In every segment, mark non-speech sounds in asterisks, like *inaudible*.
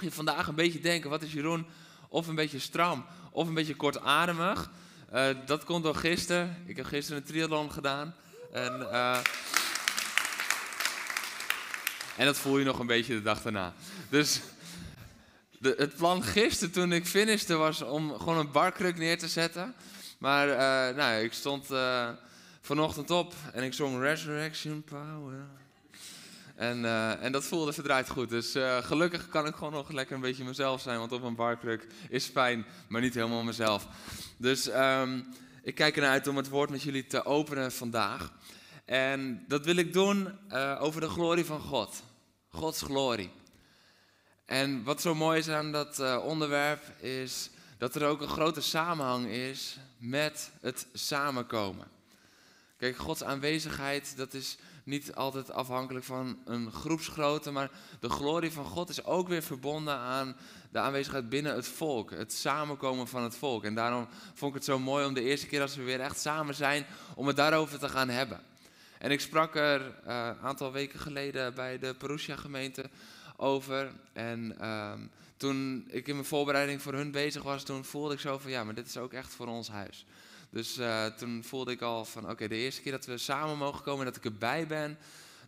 Mocht je vandaag een beetje denken, wat is Jeroen? Of een beetje stram, of een beetje kortademig. eh, dat komt door gisteren. Ik heb gisteren een triathlon gedaan. En, eh, en dat voel je nog een beetje de dag daarna. Dus de, het plan gisteren toen ik finishte was om gewoon een barkruk neer te zetten. Maar eh, nou, ik stond vanochtend op en ik zong Resurrection Power. En, eh, en dat voelde verdraaid goed. Dus eh, gelukkig kan ik gewoon nog lekker een beetje mezelf zijn. Want op een barkruk is fijn, maar niet helemaal mezelf. Dus ehm, ik kijk ernaar uit om het woord met jullie te openen vandaag. En dat wil ik doen eh, over de glorie van God. Gods glorie. En wat zo mooi is aan dat onderwerp is dat er ook een grote samenhang is met het samenkomen. Kijk, Gods aanwezigheid, dat is niet altijd afhankelijk van een groepsgrootte, maar de glorie van God is ook weer verbonden aan de aanwezigheid binnen het volk, het samenkomen van het volk. En daarom vond ik het zo mooi om de eerste keer als we weer echt samen zijn, om het daarover te gaan hebben. En ik sprak er eh, een aantal weken geleden bij de Perusia gemeente over. En ehm, toen ik in mijn voorbereiding voor hun bezig was, toen voelde ik zo van ja, maar dit is ook echt voor ons huis. Dus eh, toen voelde ik al van oké, de eerste keer dat we samen mogen komen en dat ik erbij ben,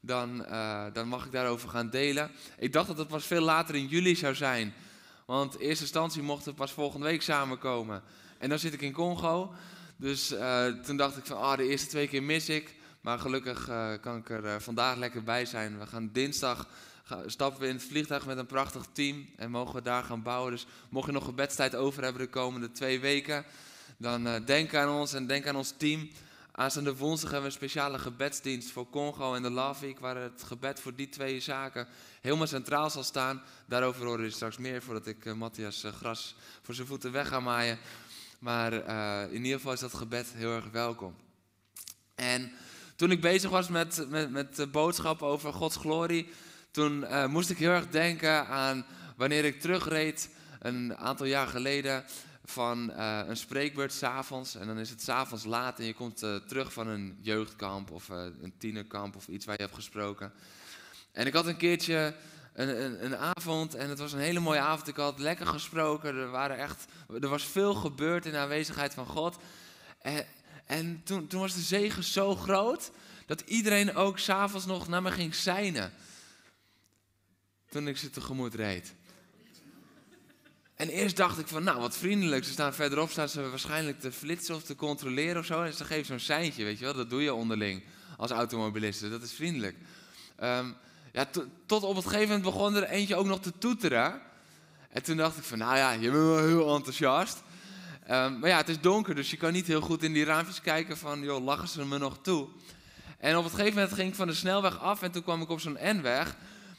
dan, eh, dan mag ik daarover gaan delen. Ik dacht dat het pas veel later in juli zou zijn. Want in eerste instantie mochten we pas volgende week samenkomen. En dan zit ik in Congo. Dus eh, toen dacht ik van ah, de eerste twee keer mis ik. Maar gelukkig kan ik er vandaag lekker bij zijn. We gaan dinsdag stappen we in het vliegtuig met een prachtig team. En mogen we daar gaan bouwen. Dus mocht je nog gebedstijd over hebben de komende twee weken. Dan eh, denk aan ons en denk aan ons team. Aanstaande woensdag hebben we een speciale gebedsdienst voor Congo en de Week, waar het gebed voor die twee zaken helemaal centraal zal staan. Daarover horen jullie straks meer, voordat ik eh, Matthias eh, gras voor zijn voeten weg ga maaien. Maar in ieder geval is dat gebed heel erg welkom. En toen ik bezig was met, met, met de boodschap over Gods glorie, toen moest ik heel erg denken aan wanneer ik terugreed een aantal jaar geleden van eh, een spreekbeurt s'avonds. En dan is het s'avonds laat en je komt eh, terug van een jeugdkamp of eh, een tienerkamp of iets waar je hebt gesproken. En ik had een keertje een, een, een avond en het was een hele mooie avond. Ik had lekker gesproken. Er, waren echt, er was veel gebeurd in de aanwezigheid van God. En, en toen, toen was de zegen zo groot dat iedereen ook s'avonds nog naar me ging seinen. Toen ik ze tegemoet reed. En eerst dacht ik van, nou wat vriendelijk. Ze staan verderop, staan ze waarschijnlijk te flitsen of te controleren of zo. En ze geven zo'n seintje, weet je wel. Dat doe je onderling als automobilisten. Dat is vriendelijk. Ehm, ja, to- tot op het gegeven moment begon er eentje ook nog te toeteren. En toen dacht ik van, nou ja, je bent wel heel enthousiast. Ehm, maar ja, het is donker, dus je kan niet heel goed in die raampjes kijken van, joh, lachen ze me nog toe? En op het gegeven moment ging ik van de snelweg af en toen kwam ik op zo'n N-weg.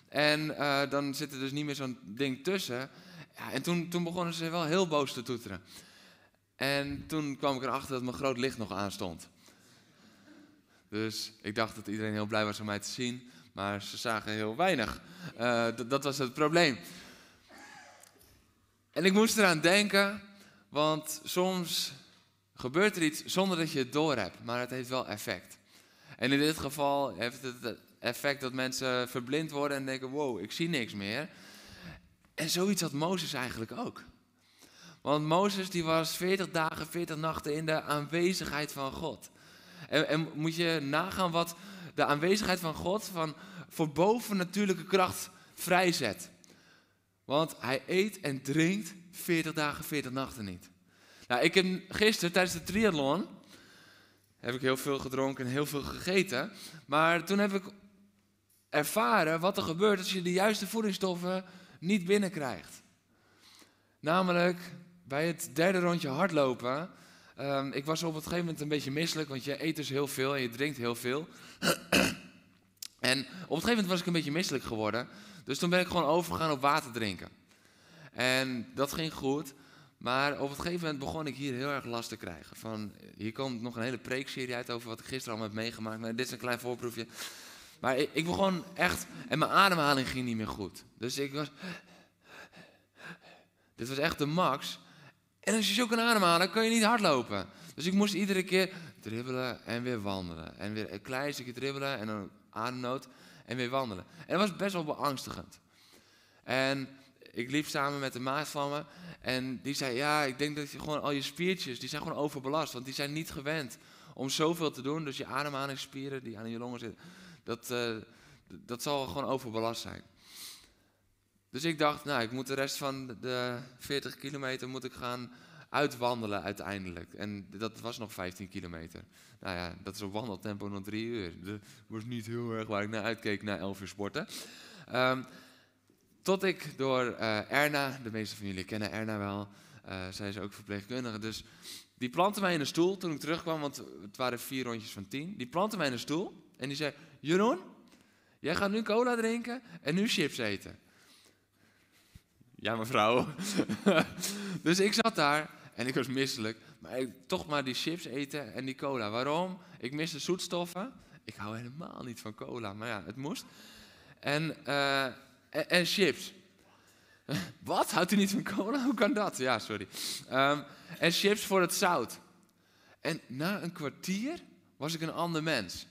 En eh, dan zit er dus niet meer zo'n ding tussen. Ja, en toen, toen begonnen ze wel heel boos te toeteren. En toen kwam ik erachter dat mijn groot licht nog aanstond. Dus ik dacht dat iedereen heel blij was om mij te zien, maar ze zagen heel weinig. Eh, dat was het probleem. En ik moest eraan denken, want soms gebeurt er iets zonder dat je het doorhebt, maar het heeft wel effect. En in dit geval heeft het effect dat mensen verblind worden en denken: wow, ik zie niks meer. En zoiets had Mozes eigenlijk ook. Want Mozes die was 40 dagen, 40 nachten in de aanwezigheid van God. En, en moet je nagaan wat de aanwezigheid van God van voor bovennatuurlijke kracht vrijzet. Want hij eet en drinkt 40 dagen, 40 nachten niet. Nou, ik heb gisteren tijdens de triathlon heb ik heel veel gedronken en heel veel gegeten. Maar toen heb ik ervaren wat er gebeurt als je de juiste voedingsstoffen niet binnenkrijgt. Namelijk bij het derde rondje hardlopen. ehm, ik was op het gegeven moment een beetje misselijk, want je eet dus heel veel en je drinkt heel veel. *clears throat* en op het gegeven moment was ik een beetje misselijk geworden. Dus toen ben ik gewoon overgegaan op water drinken. En dat ging goed. Maar op een gegeven moment begon ik hier heel erg last te krijgen. Van, hier komt nog een hele preekserie uit over wat ik gisteren allemaal heb meegemaakt. Maar dit is een klein voorproefje. Maar ik, begon echt... En mijn ademhaling ging niet meer goed. Dus ik was... Dit was echt de max. En als je zo kan ademhalen, kan je niet hardlopen. Dus ik moest iedere keer dribbelen en weer wandelen. En weer een klein stukje dribbelen en dan ademnood en weer wandelen. En dat was best wel beangstigend. En ik liep samen met de maat van me. En die zei, ja, ik denk dat je gewoon al je spiertjes, die zijn gewoon overbelast. Want die zijn niet gewend om zoveel te doen. Dus je ademhalingsspieren die aan je longen zitten, dat, uh, dat zal gewoon overbelast zijn. Dus ik dacht, nou, ik moet de rest van de 40 kilometer moet ik gaan uitwandelen uiteindelijk. En dat was nog 15 kilometer. Nou ja, dat is een wandeltempo nog drie uur. Dat was niet heel erg waar ik naar uitkeek na 11 uur sporten. Um, tot ik door uh, Erna, de meeste van jullie kennen Erna wel, uh, zij is ook verpleegkundige. Dus die plantte mij in een stoel toen ik terugkwam, want het waren vier rondjes van tien. Die plantte mij in een stoel en die zei: Jeroen, jij gaat nu cola drinken en nu chips eten. Ja, mevrouw. *laughs* dus ik zat daar en ik was misselijk. Maar ik, toch maar die chips eten en die cola. Waarom? Ik miste zoetstoffen. Ik hou helemaal niet van cola, maar ja, het moest. En, uh, en, chips. *laughs* Wat? Houdt u niet van cola? Hoe kan dat? Ja, sorry. Um, en chips voor het zout. En na een kwartier was ik een ander mens.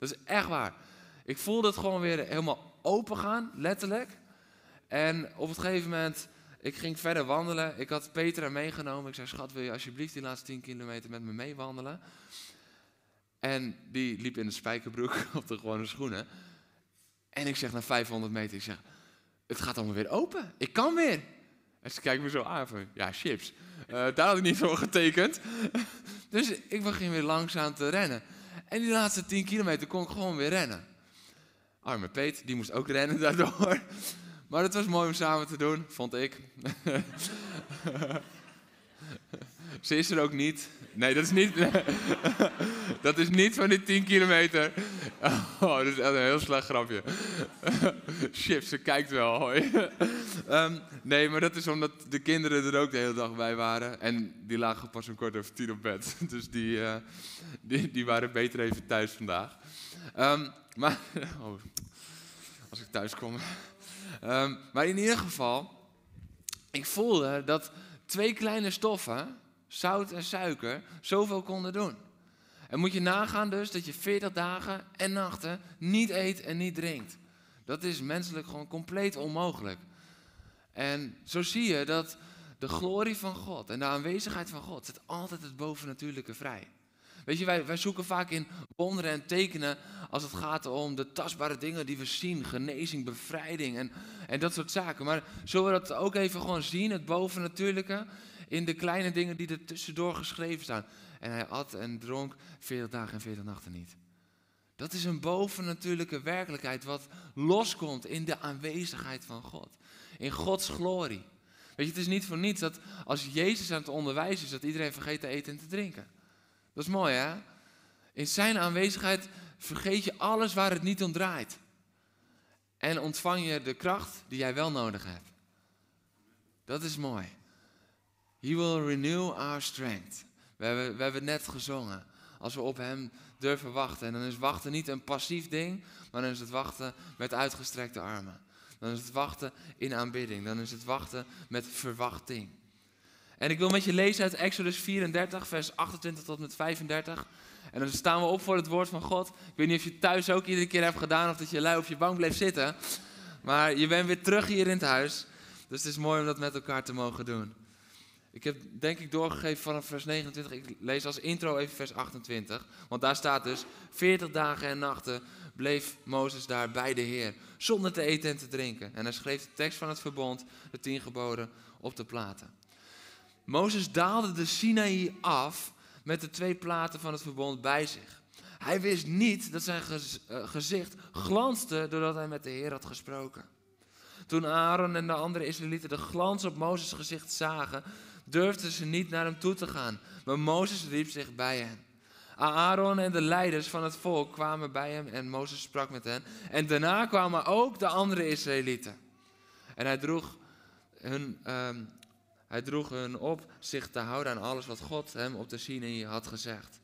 Dat is echt waar. Ik voelde het gewoon weer helemaal open gaan, letterlijk. En op het gegeven moment, ik ging verder wandelen. Ik had Petra meegenomen. Ik zei, schat, wil je alsjeblieft die laatste 10 kilometer met me meewandelen? En die liep in de spijkerbroek *laughs* op de gewone schoenen. En ik zeg na 500 meter, ik zeg, het gaat allemaal weer open. Ik kan weer. En ze kijkt me zo aan ja, chips. Uh, daar had ik niet voor getekend. *laughs* dus ik begin weer langzaam te rennen. En die laatste 10 kilometer kon ik gewoon weer rennen. Arme Peet, die moest ook rennen daardoor. Maar het was mooi om samen te doen, vond ik. *laughs* Ze is er ook niet. Nee, dat is niet. *laughs* dat is niet van die 10 kilometer. *laughs* Oh, dat is echt een heel slecht grapje. *laughs* Chips, ze kijkt wel. Hoi. Um, nee, maar dat is omdat de kinderen er ook de hele dag bij waren. En die lagen pas een kwart over tien op bed. Dus die, uh, die, die, waren beter even thuis vandaag. Um, maar. Oh, als ik thuis kom. Um, maar in ieder geval, ik voelde dat twee kleine stoffen, zout en suiker, zoveel konden doen. En moet je nagaan dus dat je 40 dagen en nachten niet eet en niet drinkt. Dat is menselijk gewoon compleet onmogelijk. En zo zie je dat de glorie van God en de aanwezigheid van God zet altijd het bovennatuurlijke vrij. Weet je, wij, wij zoeken vaak in wonderen en tekenen als het gaat om de tastbare dingen die we zien. Genezing, bevrijding en, en dat soort zaken. Maar zullen we dat ook even gewoon zien, het bovennatuurlijke, in de kleine dingen die er tussendoor geschreven staan. En hij at en dronk 40 dagen en 40 nachten niet. Dat is een bovennatuurlijke werkelijkheid wat loskomt in de aanwezigheid van God. In Gods glorie. Weet je, het is niet voor niets dat als Jezus aan het onderwijzen is, dat iedereen vergeet te eten en te drinken. Dat is mooi, hè? In zijn aanwezigheid vergeet je alles waar het niet om draait. En ontvang je de kracht die jij wel nodig hebt. Dat is mooi. He will renew our strength. We hebben, we hebben net gezongen. Als we op hem durven wachten. En dan is wachten niet een passief ding, maar dan is het wachten met uitgestrekte armen. Dan is het wachten in aanbidding. Dan is het wachten met verwachting. En ik wil met je lezen uit Exodus 34, vers 28 tot met 35. En dan staan we op voor het woord van God. Ik weet niet of je thuis ook iedere keer hebt gedaan of dat je lui op je bank bleef zitten. Maar je bent weer terug hier in het huis. Dus het is mooi om dat met elkaar te mogen doen. Ik heb denk ik doorgegeven vanaf vers 29. Ik lees als intro even vers 28. Want daar staat dus: 40 dagen en nachten bleef Mozes daar bij de Heer. Zonder te eten en te drinken. En hij schreef de tekst van het verbond, de tien geboden, op de platen. Mozes daalde de Sinaï af met de twee platen van het verbond bij zich. Hij wist niet dat zijn eh, gezicht glansde doordat hij met de Heer had gesproken. Toen Aaron en de andere Israëlieten de glans op Mozes gezicht zagen, durfden ze niet naar hem toe te gaan. Maar Mozes riep zich bij hen. Aaron en de leiders van het volk kwamen bij hem en Mozes sprak met hen. En daarna kwamen ook de andere Israëlieten. En hij droeg hun, ehm, hij droeg hun op zich te houden aan alles wat God hem op de Sinai had gezegd.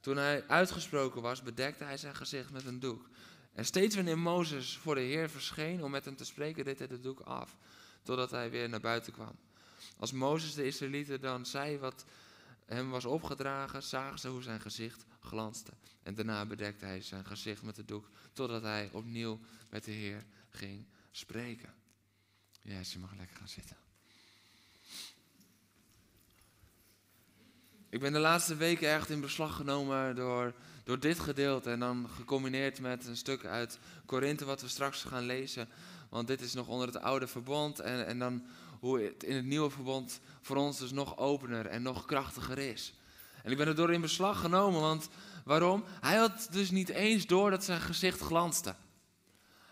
Toen hij uitgesproken was, bedekte hij zijn gezicht met een doek. En steeds wanneer Mozes voor de Heer verscheen om met hem te spreken, deed hij de doek af, totdat hij weer naar buiten kwam. Als Mozes de Israëlieten dan zei wat hem was opgedragen, zagen ze hoe zijn gezicht glanste. En daarna bedekte hij zijn gezicht met de doek, totdat hij opnieuw met de Heer ging spreken. Ja, je mag lekker gaan zitten. Ik ben de laatste weken echt in beslag genomen door, door dit gedeelte. En dan gecombineerd met een stuk uit Korinthe, wat we straks gaan lezen. Want dit is nog onder het oude verbond. En, en dan hoe het in het nieuwe verbond voor ons dus nog opener en nog krachtiger is. En ik ben er door in beslag genomen, want waarom? Hij had dus niet eens door dat zijn gezicht glanste.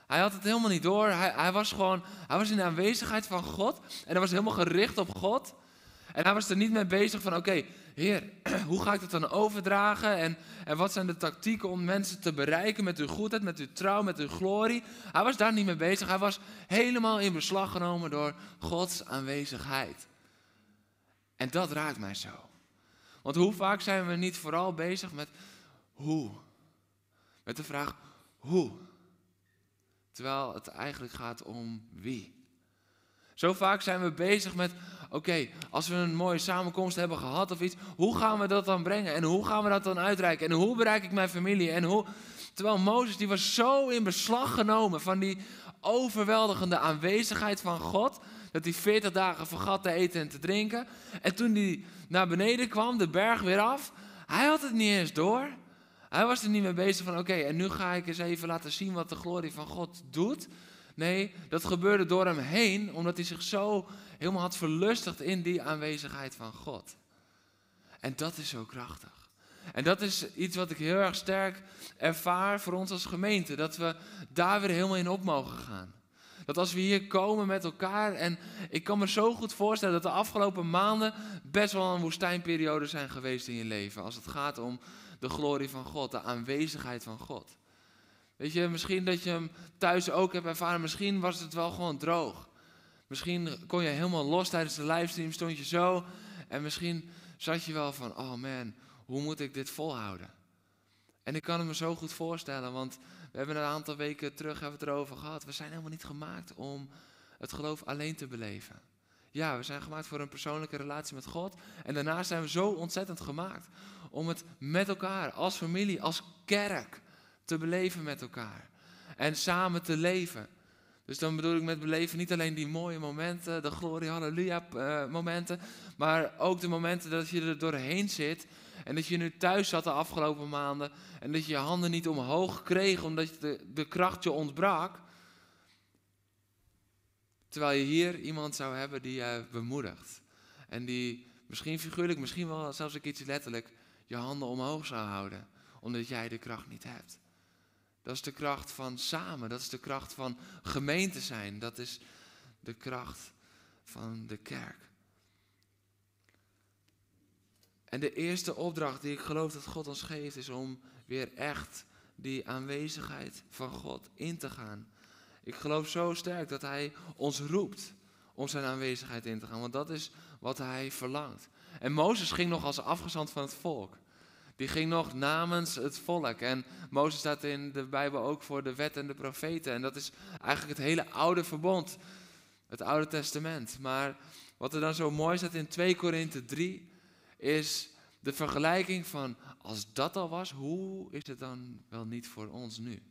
Hij had het helemaal niet door. Hij, hij, was gewoon, hij was in de aanwezigheid van God en hij was helemaal gericht op God. En hij was er niet mee bezig van, oké, Heer, *clears throat* hoe ga ik dat dan overdragen? En, en wat zijn de tactieken om mensen te bereiken met uw goedheid, met uw trouw, met uw glorie? Hij was daar niet mee bezig. Hij was helemaal in beslag genomen door Gods aanwezigheid. En dat raakt mij zo. Want hoe vaak zijn we niet vooral bezig met hoe? Met de vraag hoe? Terwijl het eigenlijk gaat om wie. Zo vaak zijn we bezig met, oké, als we een mooie samenkomst hebben gehad of iets, hoe gaan we dat dan brengen? En hoe gaan we dat dan uitreiken? En hoe bereik ik mijn familie? En hoe... Terwijl Mozes, die was zo in beslag genomen van die overweldigende aanwezigheid van God, dat hij 40 dagen vergat te eten en te drinken. En toen hij naar beneden kwam, de berg weer af, hij had het niet eens door. Hij was er niet mee bezig van, oké, en nu ga ik eens even laten zien wat de glorie van God doet. Nee, dat gebeurde door hem heen, omdat hij zich zo helemaal had verlustigd in die aanwezigheid van God. En dat is zo krachtig. En dat is iets wat ik heel erg sterk ervaar voor ons als gemeente. Dat we daar weer helemaal in op mogen gaan. Dat als we hier komen met elkaar, en ik kan me zo goed voorstellen dat de afgelopen maanden best wel een woestijnperiode zijn geweest in je leven. Als het gaat om de glorie van God, de aanwezigheid van God. Weet je, misschien dat je hem thuis ook hebt ervaren, misschien was het wel gewoon droog. Misschien kon je helemaal los tijdens de livestream, stond je zo. En misschien zat je wel van, oh man, hoe moet ik dit volhouden? En ik kan het me zo goed voorstellen, want we hebben een aantal weken terug hebben het erover gehad. We zijn helemaal niet gemaakt om het geloof alleen te beleven. Ja, we zijn gemaakt voor een persoonlijke relatie met God. En daarnaast zijn we zo ontzettend gemaakt om het met elkaar, als familie, als kerk, te beleven met elkaar. En samen te leven. Dus dan bedoel ik met beleven niet alleen die mooie momenten, de glorie, halleluja uh, momenten, maar ook de momenten dat je er doorheen zit en dat je nu thuis zat de afgelopen maanden en dat je je handen niet omhoog kreeg omdat de, de kracht je ontbrak. Terwijl je hier iemand zou hebben die je bemoedigt. En die misschien figuurlijk, misschien wel zelfs een keertje letterlijk je handen omhoog zou houden. Omdat jij de kracht niet hebt. Dat is de kracht van samen. Dat is de kracht van gemeente zijn. Dat is de kracht van de kerk. En de eerste opdracht die ik geloof dat God ons geeft is om weer echt die aanwezigheid van God in te gaan. Ik geloof zo sterk dat Hij ons roept om zijn aanwezigheid in te gaan, want dat is wat Hij verlangt. En Mozes ging nog als afgezant van het volk. Die ging nog namens het volk. En Mozes staat in de Bijbel ook voor de wet en de profeten. En dat is eigenlijk het hele oude verbond. Het Oude Testament. Maar wat er dan zo mooi staat in 2 Korinthe 3 is de vergelijking van als dat al was, hoe is het dan wel niet voor ons nu?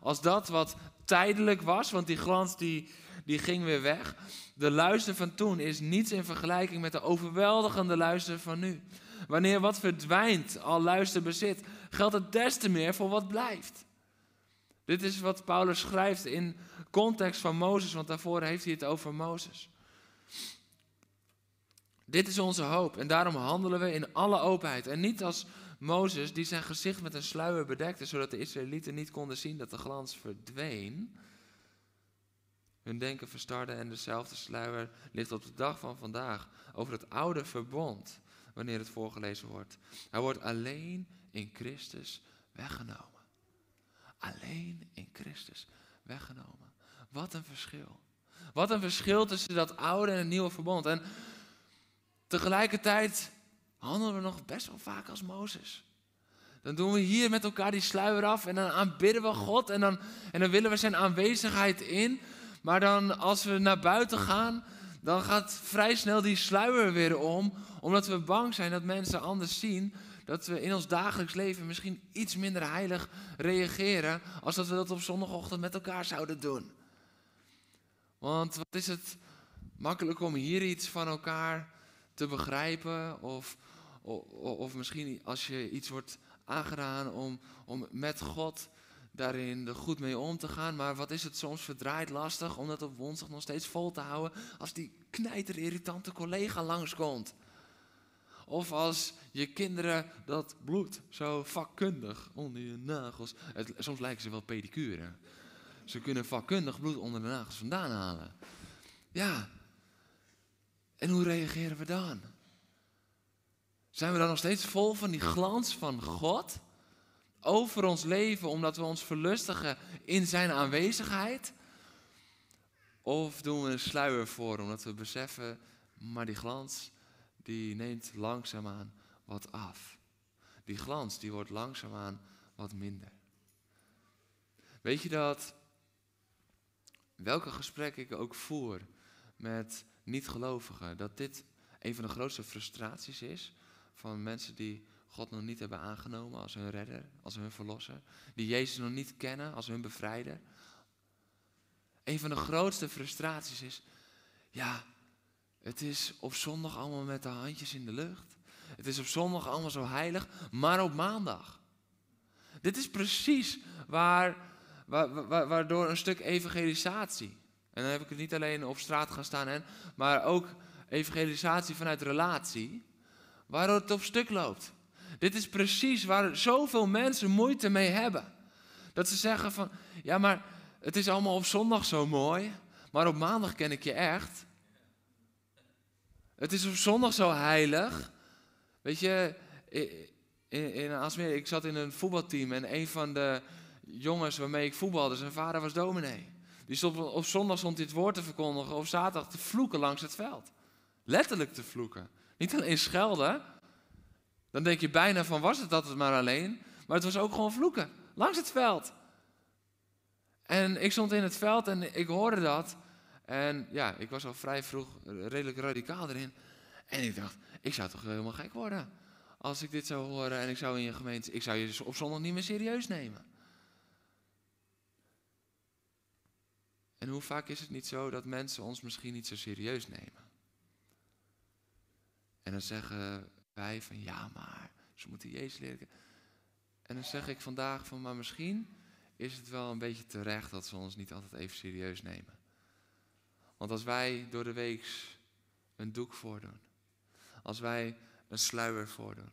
Als dat wat tijdelijk was, want die glans die, die ging weer weg. De luister van toen is niets in vergelijking met de overweldigende luister van nu. Wanneer wat verdwijnt al luister bezit, geldt het des te meer voor wat blijft. Dit is wat Paulus schrijft in context van Mozes, want daarvoor heeft hij het over Mozes. Dit is onze hoop en daarom handelen we in alle openheid. En niet als Mozes die zijn gezicht met een sluier bedekte, zodat de Israëlieten niet konden zien dat de glans verdween. Hun denken verstarde en dezelfde sluier ligt op de dag van vandaag over het oude verbond wanneer het voorgelezen wordt. Hij wordt alleen in Christus weggenomen. Alleen in Christus weggenomen. Wat een verschil. Wat een verschil tussen dat oude en het nieuwe verbond. En tegelijkertijd handelen we nog best wel vaak als Mozes. Dan doen we hier met elkaar die sluier af en dan aanbidden we God en dan, en dan willen we zijn aanwezigheid in. Maar dan als we naar buiten gaan, dan gaat vrij snel die sluier weer om, omdat we bang zijn dat mensen anders zien dat we in ons dagelijks leven misschien iets minder heilig reageren als dat we dat op zondagochtend met elkaar zouden doen. Want wat is het makkelijk om hier iets van elkaar te begrijpen of, of, of misschien als je iets wordt aangedaan om, om met God daarin goed mee om te gaan. Maar wat is het soms verdraaid lastig om dat op woensdag nog steeds vol te houden als die knijter irritante collega langskomt. Of als je kinderen dat bloed zo vakkundig onder je nagels. Het, soms lijken ze wel pedicure. Ze kunnen vakkundig bloed onder de nagels vandaan halen. Ja. En hoe reageren we dan? Zijn we dan nog steeds vol van die glans van God over ons leven, omdat we ons verlustigen in Zijn aanwezigheid? Of doen we een sluier voor, omdat we beseffen, maar die glans, die neemt langzaamaan wat af. Die glans, die wordt langzaamaan wat minder. Weet je dat, welke gesprek ik ook voer met niet-gelovigen, dat dit een van de grootste frustraties is van mensen die God nog niet hebben aangenomen als hun redder, als hun verlosser. Die Jezus nog niet kennen als hun bevrijder. Een van de grootste frustraties is, ja, het is op zondag allemaal met de handjes in de lucht. Het is op zondag allemaal zo heilig, maar op maandag. Dit is precies waar, waar, waar, waardoor een stuk evangelisatie. En dan heb ik het niet alleen op straat gaan staan, en, maar ook evangelisatie vanuit relatie waardoor het op stuk loopt. Dit is precies waar zoveel mensen moeite mee hebben. Dat ze zeggen van, ja maar het is allemaal op zondag zo mooi, maar op maandag ken ik je echt. Het is op zondag zo heilig. Weet je, in, in ik zat in een voetbalteam en een van de jongens waarmee ik voetbalde, zijn vader was dominee. Die stond op zondag stond het woord te verkondigen, of zaterdag te vloeken langs het veld. Letterlijk te vloeken. Niet alleen schelden. Dan denk je bijna van was het dat het maar alleen. Maar het was ook gewoon vloeken. Langs het veld. En ik stond in het veld en ik hoorde dat. En ja, ik was al vrij vroeg redelijk radicaal erin. En ik dacht, ik zou toch helemaal gek worden. Als ik dit zou horen en ik zou in je gemeente, ik zou je op zondag niet meer serieus nemen. En hoe vaak is het niet zo dat mensen ons misschien niet zo serieus nemen? En dan zeggen wij van ja, maar ze moeten Jezus leren. En dan zeg ik vandaag van maar misschien is het wel een beetje terecht dat ze ons niet altijd even serieus nemen. Want als wij door de week een doek voordoen, als wij een sluier voordoen,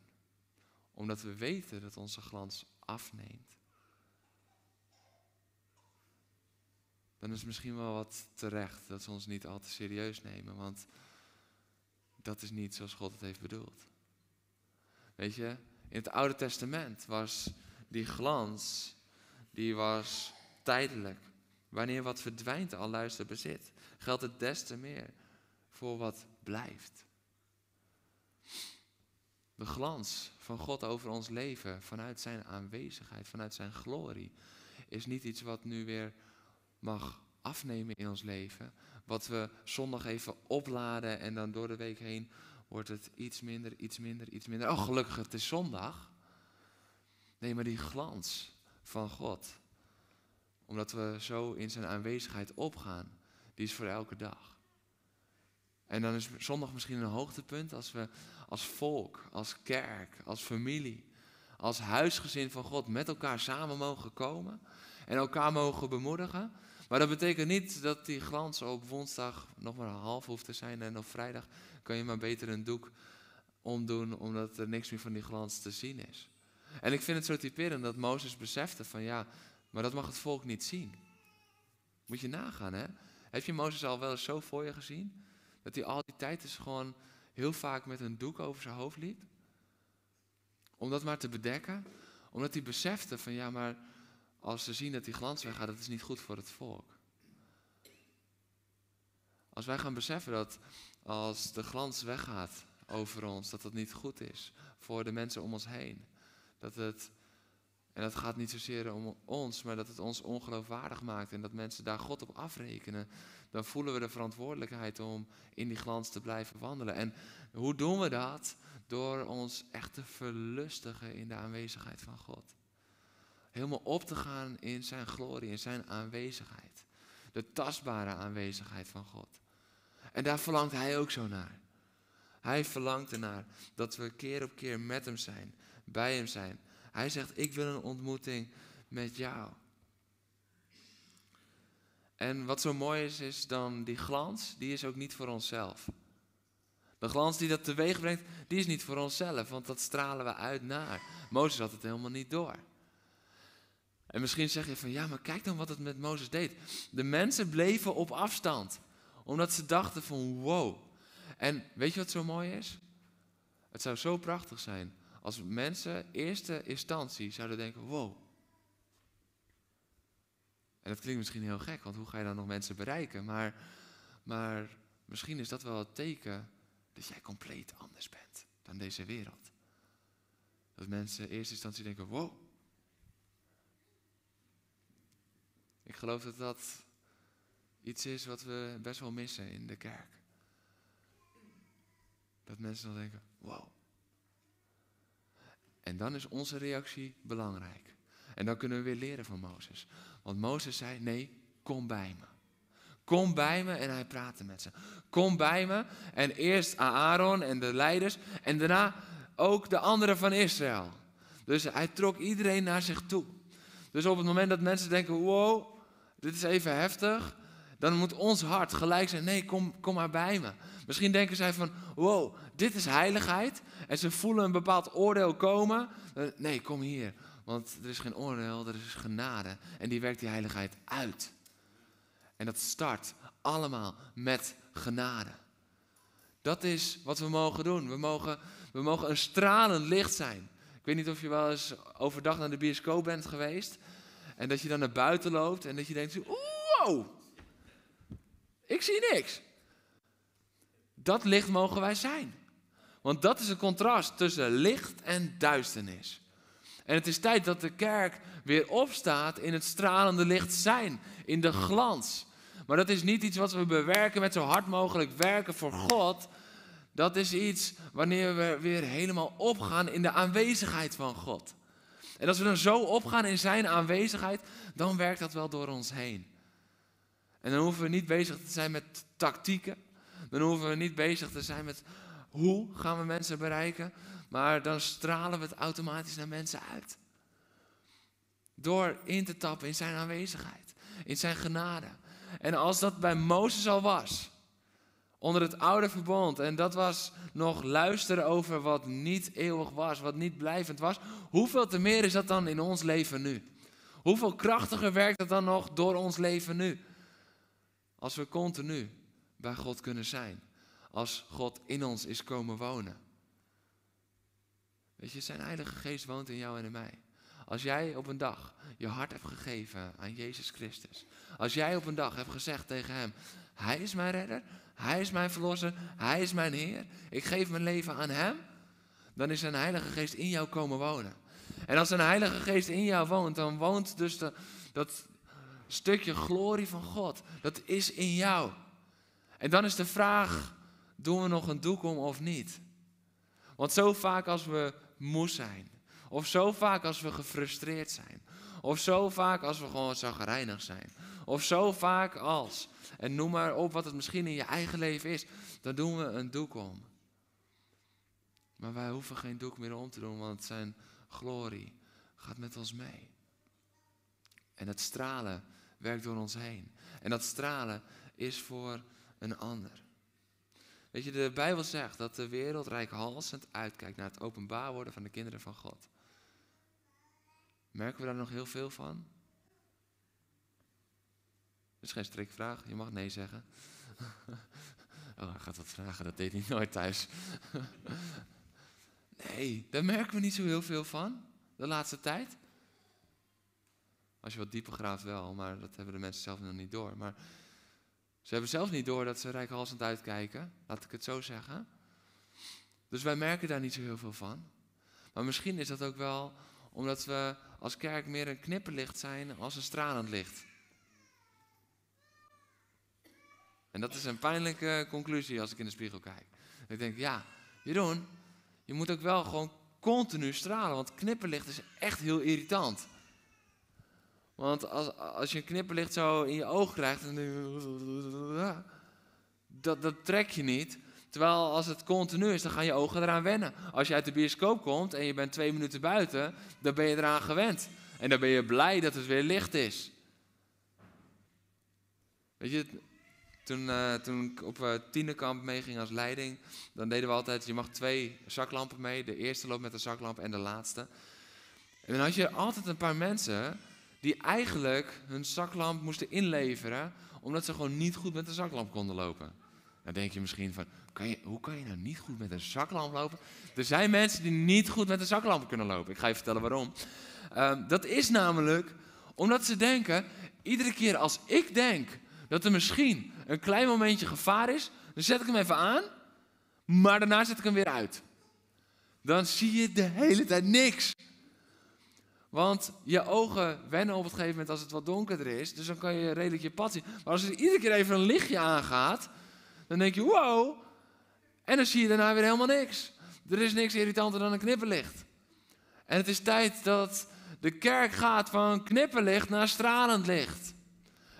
omdat we weten dat onze glans afneemt, dan is het misschien wel wat terecht dat ze ons niet al te serieus nemen. Want dat is niet zoals God het heeft bedoeld. Weet je, in het Oude Testament was die glans, die was tijdelijk. Wanneer wat verdwijnt, al luister bezit, geldt het des te meer voor wat blijft. De glans van God over ons leven, vanuit zijn aanwezigheid, vanuit zijn glorie, is niet iets wat nu weer mag afnemen in ons leven, wat we zondag even opladen en dan door de week heen wordt het iets minder, iets minder, iets minder. Oh, gelukkig, het is zondag. Nee, maar die glans van God, omdat we zo in zijn aanwezigheid opgaan, die is voor elke dag. En dan is zondag misschien een hoogtepunt als we als volk, als kerk, als familie, als huisgezin van God met elkaar samen mogen komen en elkaar mogen bemoedigen. Maar dat betekent niet dat die glans op woensdag nog maar half hoeft te zijn en op vrijdag kan je maar beter een doek omdoen omdat er niks meer van die glans te zien is. En ik vind het zo typerend dat Mozes besefte van ja, maar dat mag het volk niet zien. Moet je nagaan hè. Heb je Mozes al wel eens zo voor je gezien? Dat hij al die tijd dus gewoon heel vaak met een doek over zijn hoofd liep? Om dat maar te bedekken? Omdat hij besefte van ja, maar als ze zien dat die glans weggaat, dat is niet goed voor het volk. Als wij gaan beseffen dat als de glans weggaat over ons, dat dat niet goed is voor de mensen om ons heen. Dat het, en dat gaat niet zozeer om ons, maar dat het ons ongeloofwaardig maakt en dat mensen daar God op afrekenen. Dan voelen we de verantwoordelijkheid om in die glans te blijven wandelen. En hoe doen we dat? Door ons echt te verlustigen in de aanwezigheid van God. Helemaal op te gaan in zijn glorie, in zijn aanwezigheid. De tastbare aanwezigheid van God. En daar verlangt hij ook zo naar. Hij verlangt ernaar dat we keer op keer met hem zijn, bij hem zijn. Hij zegt, ik wil een ontmoeting met jou. En wat zo mooi is, is dan die glans, die is ook niet voor onszelf. De glans die dat teweeg brengt, die is niet voor onszelf, want dat stralen we uit naar. Mozes had het helemaal niet door. En misschien zeg je van, ja, maar kijk dan wat het met Mozes deed. De mensen bleven op afstand, omdat ze dachten van, wow. En weet je wat zo mooi is? Het zou zo prachtig zijn als mensen eerste instantie zouden denken, wow. En dat klinkt misschien heel gek, want hoe ga je dan nog mensen bereiken? Maar, maar misschien is dat wel het teken dat jij compleet anders bent dan deze wereld. Dat mensen in eerste instantie denken, wow. Ik geloof dat dat iets is wat we best wel missen in de kerk. Dat mensen dan denken, wow. En dan is onze reactie belangrijk. En dan kunnen we weer leren van Mozes. Want Mozes zei, nee, kom bij me. Kom bij me en hij praatte met ze. Kom bij me en eerst Aaron en de leiders en daarna ook de anderen van Israël. Dus hij trok iedereen naar zich toe. Dus op het moment dat mensen denken, wow, dit is even heftig, dan moet ons hart gelijk zijn, nee, kom, kom maar bij me. Misschien denken zij van, wow, dit is heiligheid. En ze voelen een bepaald oordeel komen. Eh, nee, kom hier. Want er is geen oordeel, er is genade. En die werkt die heiligheid uit. En dat start allemaal met genade. Dat is wat we mogen doen. We mogen, we mogen een stralend licht zijn. Ik weet niet of je wel eens overdag naar de bioscoop bent geweest. En dat je dan naar buiten loopt en dat je denkt, wow, ik zie niks. Dat licht mogen wij zijn. Want dat is een contrast tussen licht en duisternis. En het is tijd dat de kerk weer opstaat in het stralende licht zijn, in de glans. Maar dat is niet iets wat we bewerken met zo hard mogelijk werken voor God. Dat is iets wanneer we weer helemaal opgaan in de aanwezigheid van God. En als we dan zo opgaan in zijn aanwezigheid, dan werkt dat wel door ons heen. En dan hoeven we niet bezig te zijn met tactieken. Dan hoeven we niet bezig te zijn met hoe gaan we mensen bereiken. Maar dan stralen we het automatisch naar mensen uit. Door in te tappen in zijn aanwezigheid, in zijn genade. En als dat bij Mozes al was, onder het oude verbond, en dat was nog luisteren over wat niet eeuwig was, wat niet blijvend was, hoeveel te meer is dat dan in ons leven nu? Hoeveel krachtiger werkt dat dan nog door ons leven nu? Als we continu bij God kunnen zijn. Als God in ons is komen wonen. Weet je, zijn Heilige Geest woont in jou en in mij. Als jij op een dag je hart hebt gegeven aan Jezus Christus. Als jij op een dag hebt gezegd tegen Hem, Hij is mijn redder, Hij is mijn verlosser, Hij is mijn Heer. Ik geef mijn leven aan Hem. Dan is zijn Heilige Geest in jou komen wonen. En als een Heilige Geest in jou woont, dan woont dus dat stukje glorie van God. Dat is in jou. En dan is de vraag, doen we nog een doek om of niet? Want zo vaak als we moe zijn, of zo vaak als we gefrustreerd zijn, of zo vaak als we gewoon zagrijnig zijn, of zo vaak als, en noem maar op wat het misschien in je eigen leven is, dan doen we een doek om. Maar wij hoeven geen doek meer om te doen, want zijn glorie gaat met ons mee. En het stralen werkt door ons heen. En dat stralen is voor een ander. Weet je, de Bijbel zegt dat de wereld rijkhalsend uitkijkt naar het openbaar worden van de kinderen van God. Merken we daar nog heel veel van? Dat is geen strikvraag, je mag nee zeggen. *laughs* Oh, hij gaat wat vragen, dat deed hij nooit thuis. *laughs* Nee, daar merken we niet zo heel veel van, de laatste tijd. Als je wat dieper graaft wel, maar dat hebben de mensen zelf nog niet door. Maar Ze hebben zelf niet door dat ze rijkhalsend uitkijken, laat ik het zo zeggen. Dus wij merken daar niet zo heel veel van. Maar misschien is dat ook wel omdat we als kerk meer een knipperlicht zijn als een stralend licht. En dat is een pijnlijke conclusie als ik in de spiegel kijk. Ik denk, ja, Jeroen, je moet ook wel gewoon continu stralen, want knipperlicht is echt heel irritant. Want als, als je een knipperlicht zo in je oog krijgt, dan *laughs* dat, dat trek je niet. Terwijl als het continu is, dan gaan je ogen eraan wennen. Als je uit de bioscoop komt en je bent twee minuten buiten, dan ben je eraan gewend. En dan ben je blij dat het weer licht is. Weet je, toen, uh, toen ik op uh, tienerkamp meeging als leiding, dan deden we altijd, je mag twee zaklampen mee. De eerste loopt met de zaklamp en de laatste. En dan had je altijd een paar mensen die eigenlijk hun zaklamp moesten inleveren, omdat ze gewoon niet goed met de zaklamp konden lopen. Dan denk je misschien van, hoe kan je nou niet goed met een zaklamp lopen? Er zijn mensen die niet goed met een zaklamp kunnen lopen. Ik ga je vertellen waarom. Uh, dat is namelijk omdat ze denken, iedere keer als ik denk dat er misschien een klein momentje gevaar is, dan zet ik hem even aan, maar daarna zet ik hem weer uit. Dan zie je de hele tijd niks. Want je ogen wennen op het gegeven moment als het wat donkerder is, dus dan kan je redelijk je pad zien. Maar als er iedere keer even een lichtje aangaat, dan denk je, wow, en dan zie je daarna weer helemaal niks. Er is niks irritanter dan een knipperlicht. En het is tijd dat de kerk gaat van knipperlicht naar stralend licht.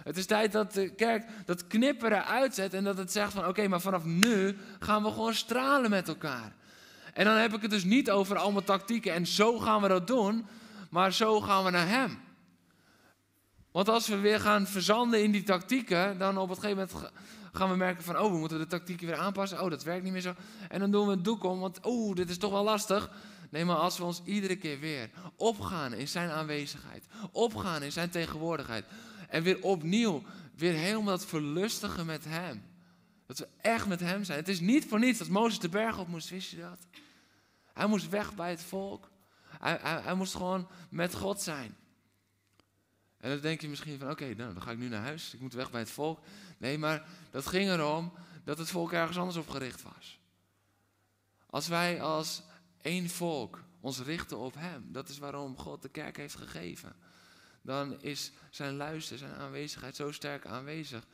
Het is tijd dat de kerk dat knipperen uitzet en dat het zegt van oké, maar vanaf nu gaan we gewoon stralen met elkaar. En dan heb ik het dus niet over allemaal tactieken en zo gaan we dat doen, maar zo gaan we naar Hem. Want als we weer gaan verzanden in die tactieken, dan op het gegeven moment gaan we merken van, oh, we moeten de tactieken weer aanpassen. Oh, dat werkt niet meer zo. En dan doen we een doek om, want oh, dit is toch wel lastig. Nee, maar als we ons iedere keer weer opgaan in zijn aanwezigheid, opgaan in zijn tegenwoordigheid en weer opnieuw, weer helemaal dat verlustigen met hem. Dat we echt met hem zijn. Het is niet voor niets dat Mozes de berg op moest, wist je dat? Hij moest weg bij het volk. Hij, hij, hij moest gewoon met God zijn. En dan denk je misschien van, oké, nou, dan ga ik nu naar huis. Ik moet weg bij het volk. Nee, maar dat ging erom dat het volk ergens anders op gericht was. Als wij als één volk ons richten op Hem, dat is waarom God de kerk heeft gegeven. Dan is zijn luister, zijn aanwezigheid zo sterk aanwezig.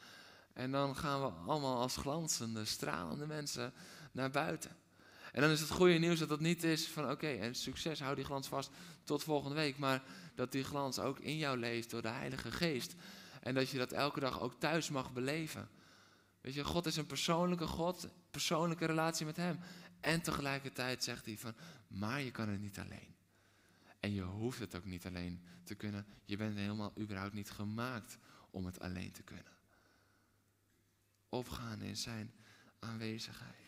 En dan gaan we allemaal als glanzende, stralende mensen naar buiten. En dan is het goede nieuws dat dat niet is van oké, en succes, hou die glans vast tot volgende week. Maar dat die glans ook in jou leeft door de Heilige Geest. En dat je dat elke dag ook thuis mag beleven. Weet je, God is een persoonlijke God, persoonlijke relatie met Hem. En tegelijkertijd zegt hij van, maar je kan het niet alleen. En je hoeft het ook niet alleen te kunnen. Je bent helemaal überhaupt niet gemaakt om het alleen te kunnen. Opgaan in zijn aanwezigheid.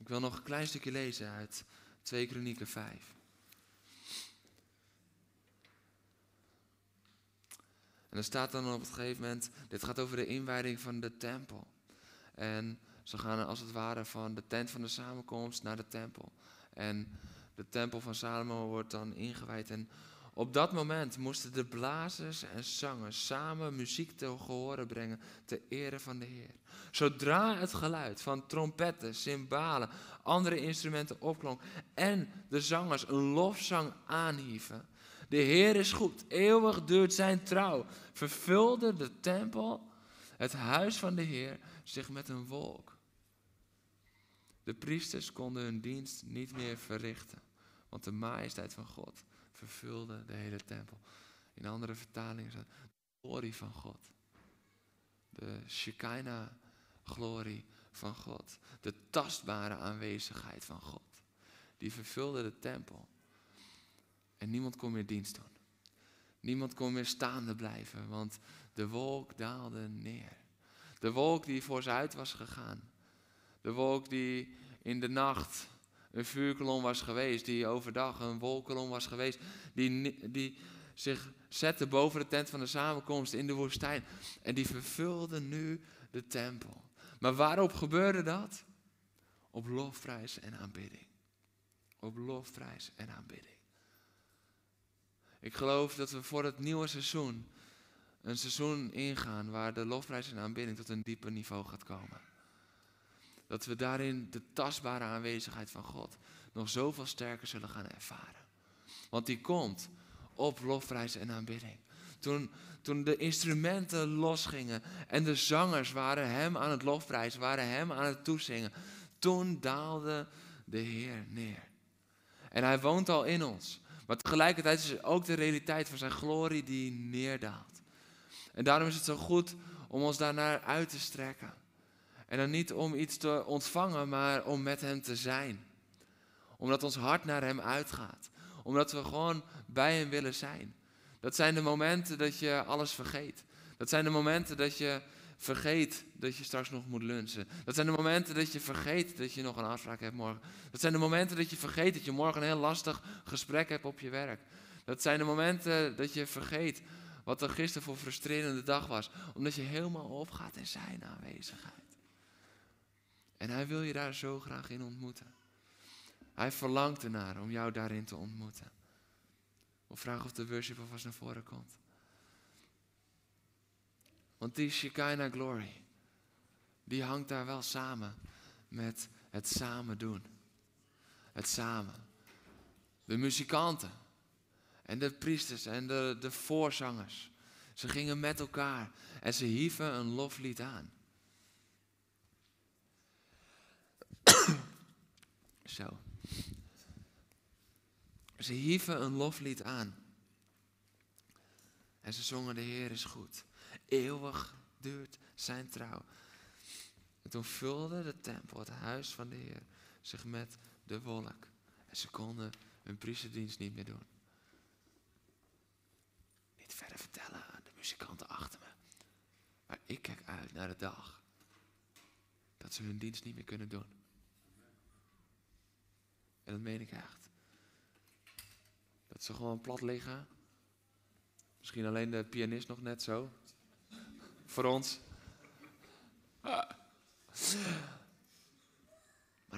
Ik wil nog een klein stukje lezen uit 2 Kronieken 5. En er staat dan op een gegeven moment, dit gaat over de inwijding van de tempel. En ze gaan als het ware van de tent van de samenkomst naar de tempel. En de tempel van Salomo wordt dan ingewijd. En op dat moment moesten de blazers en zangers samen muziek te horen brengen ter ere van de Heer. Zodra het geluid van trompetten, cymbalen, andere instrumenten opklonk en de zangers een lofzang aanhieven, de Heer is goed, eeuwig duurt zijn trouw. Vervulde de tempel, het huis van de Heer, zich met een wolk. De priesters konden hun dienst niet meer verrichten, want de majesteit van God vervulde de hele tempel. In andere vertalingen staat de glorie van God. De Shekinah-glorie van God. De tastbare aanwezigheid van God. Die vervulde de tempel. En niemand kon meer dienst doen. Niemand kon meer staande blijven, want de wolk daalde neer. De wolk die voor ze uit was gegaan. De wolk die in de nacht een vuurkolom was geweest, die overdag een wolkolom was geweest, die, die zich zette boven de tent van de samenkomst in de woestijn. En die vervulde nu de tempel. Maar waarop gebeurde dat? Op lofprijs en aanbidding. Op lofprijs en aanbidding. Ik geloof dat we voor het nieuwe seizoen een seizoen ingaan waar de lofprijs en aanbidding tot een dieper niveau gaat komen. Dat we daarin de tastbare aanwezigheid van God nog zoveel sterker zullen gaan ervaren. Want die komt op lofprijs en aanbidding. Toen, toen de instrumenten losgingen en de zangers waren hem aan het lofprijzen, waren hem aan het toezingen. Toen daalde de Heer neer. En hij woont al in ons. Maar tegelijkertijd is het ook de realiteit van zijn glorie die neerdaalt. En daarom is het zo goed om ons daarnaar uit te strekken. En dan niet om iets te ontvangen, maar om met hem te zijn. Omdat ons hart naar hem uitgaat. Omdat we gewoon bij hem willen zijn. Dat zijn de momenten dat je alles vergeet. Dat zijn de momenten dat je vergeet dat je straks nog moet lunchen. Dat zijn de momenten dat je vergeet dat je nog een afspraak hebt morgen. Dat zijn de momenten dat je vergeet dat je morgen een heel lastig gesprek hebt op je werk. Dat zijn de momenten dat je vergeet wat er gisteren voor frustrerende dag was. Omdat je helemaal opgaat in zijn aanwezigheid. En hij wil je daar zo graag in ontmoeten. Hij verlangt ernaar om jou daarin te ontmoeten. Of vraag of de worship alvast naar voren komt. Want die Shekinah glory, die hangt daar wel samen met het samen doen. Het samen. De muzikanten en de priesters en de, de voorzangers. Ze gingen met elkaar en ze hieven een loflied aan. Zo. Ze hieven een loflied aan. En ze zongen de Heer is goed. Eeuwig duurt zijn trouw. En toen vulde de tempel, het huis van de Heer, zich met de wolk. En ze konden hun priesterdienst niet meer doen. Niet verder vertellen aan de muzikanten achter me. Maar ik kijk uit naar de dag dat ze hun dienst niet meer kunnen doen. En dat meen ik echt. Dat ze gewoon plat liggen. Misschien alleen de pianist nog net zo. Voor ons. Maar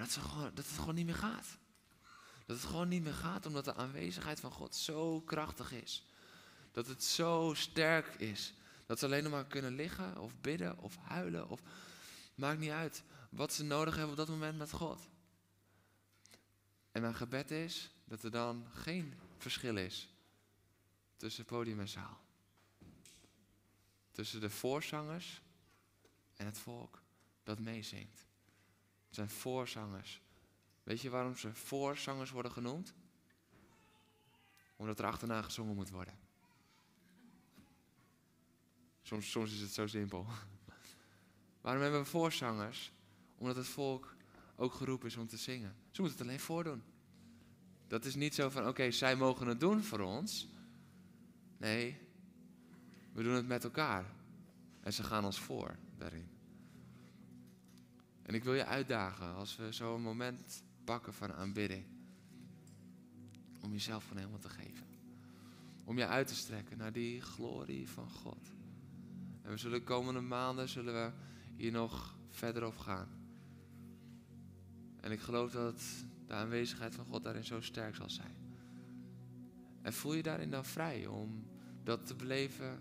dat, ze gewoon, dat het gewoon niet meer gaat. Dat het gewoon niet meer gaat omdat de aanwezigheid van God zo krachtig is. Dat het zo sterk is. Dat ze alleen nog maar kunnen liggen of bidden of huilen. Of, maakt niet uit wat ze nodig hebben op dat moment met God. En mijn gebed is dat er dan geen verschil is tussen podium en zaal. Tussen de voorzangers en het volk dat meezingt. Het zijn voorzangers. Weet je waarom ze voorzangers worden genoemd? Omdat er achterna gezongen moet worden. Soms, soms is het zo simpel. *laughs* Waarom hebben we voorzangers? Omdat het volk ook geroepen is om te zingen. Ze moeten het alleen voordoen. Dat is niet zo van, oké, zij mogen het doen voor ons. Nee, we doen het met elkaar. En ze gaan ons voor daarin. En ik wil je uitdagen als we zo'n moment pakken van aanbidding. Om jezelf van helemaal te geven. Om je uit te strekken naar die glorie van God. En we zullen de komende maanden zullen we hier nog verder op gaan. En ik geloof dat de aanwezigheid van God daarin zo sterk zal zijn. En voel je daarin dan vrij om dat te beleven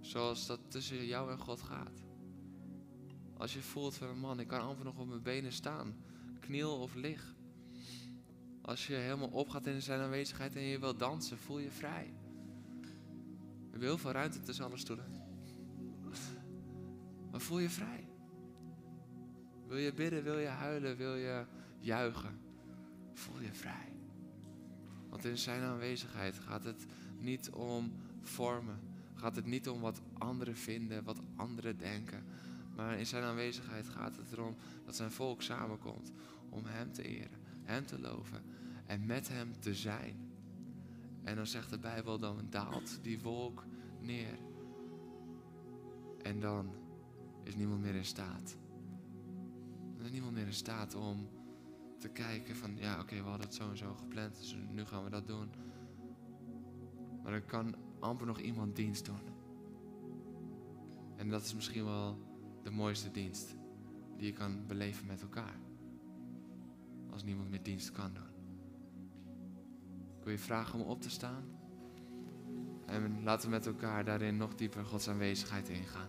zoals dat tussen jou en God gaat. Als je voelt van man, ik kan amper nog op mijn benen staan, kniel of lig. Als je helemaal opgaat in zijn aanwezigheid en je wilt dansen, voel je vrij. We hebben heel veel ruimte tussen alle stoelen. Maar voel je vrij. Wil je bidden, wil je huilen, wil je juichen? Voel je vrij. Want in zijn aanwezigheid gaat het niet om vormen. Gaat het niet om wat anderen vinden, wat anderen denken. Maar in zijn aanwezigheid gaat het erom dat zijn volk samenkomt om hem te eren, hem te loven en met hem te zijn. En dan zegt de Bijbel, dan daalt die wolk neer. En dan is niemand meer in staat er niemand meer in staat om te kijken van ja oké, we hadden het zo en zo gepland, dus nu gaan we dat doen. Maar er kan amper nog iemand dienst doen. En dat is misschien wel de mooiste dienst die je kan beleven met elkaar. Als niemand meer dienst kan doen. Ik wil je vragen om op te staan. En laten we met elkaar daarin nog dieper Gods aanwezigheid ingaan.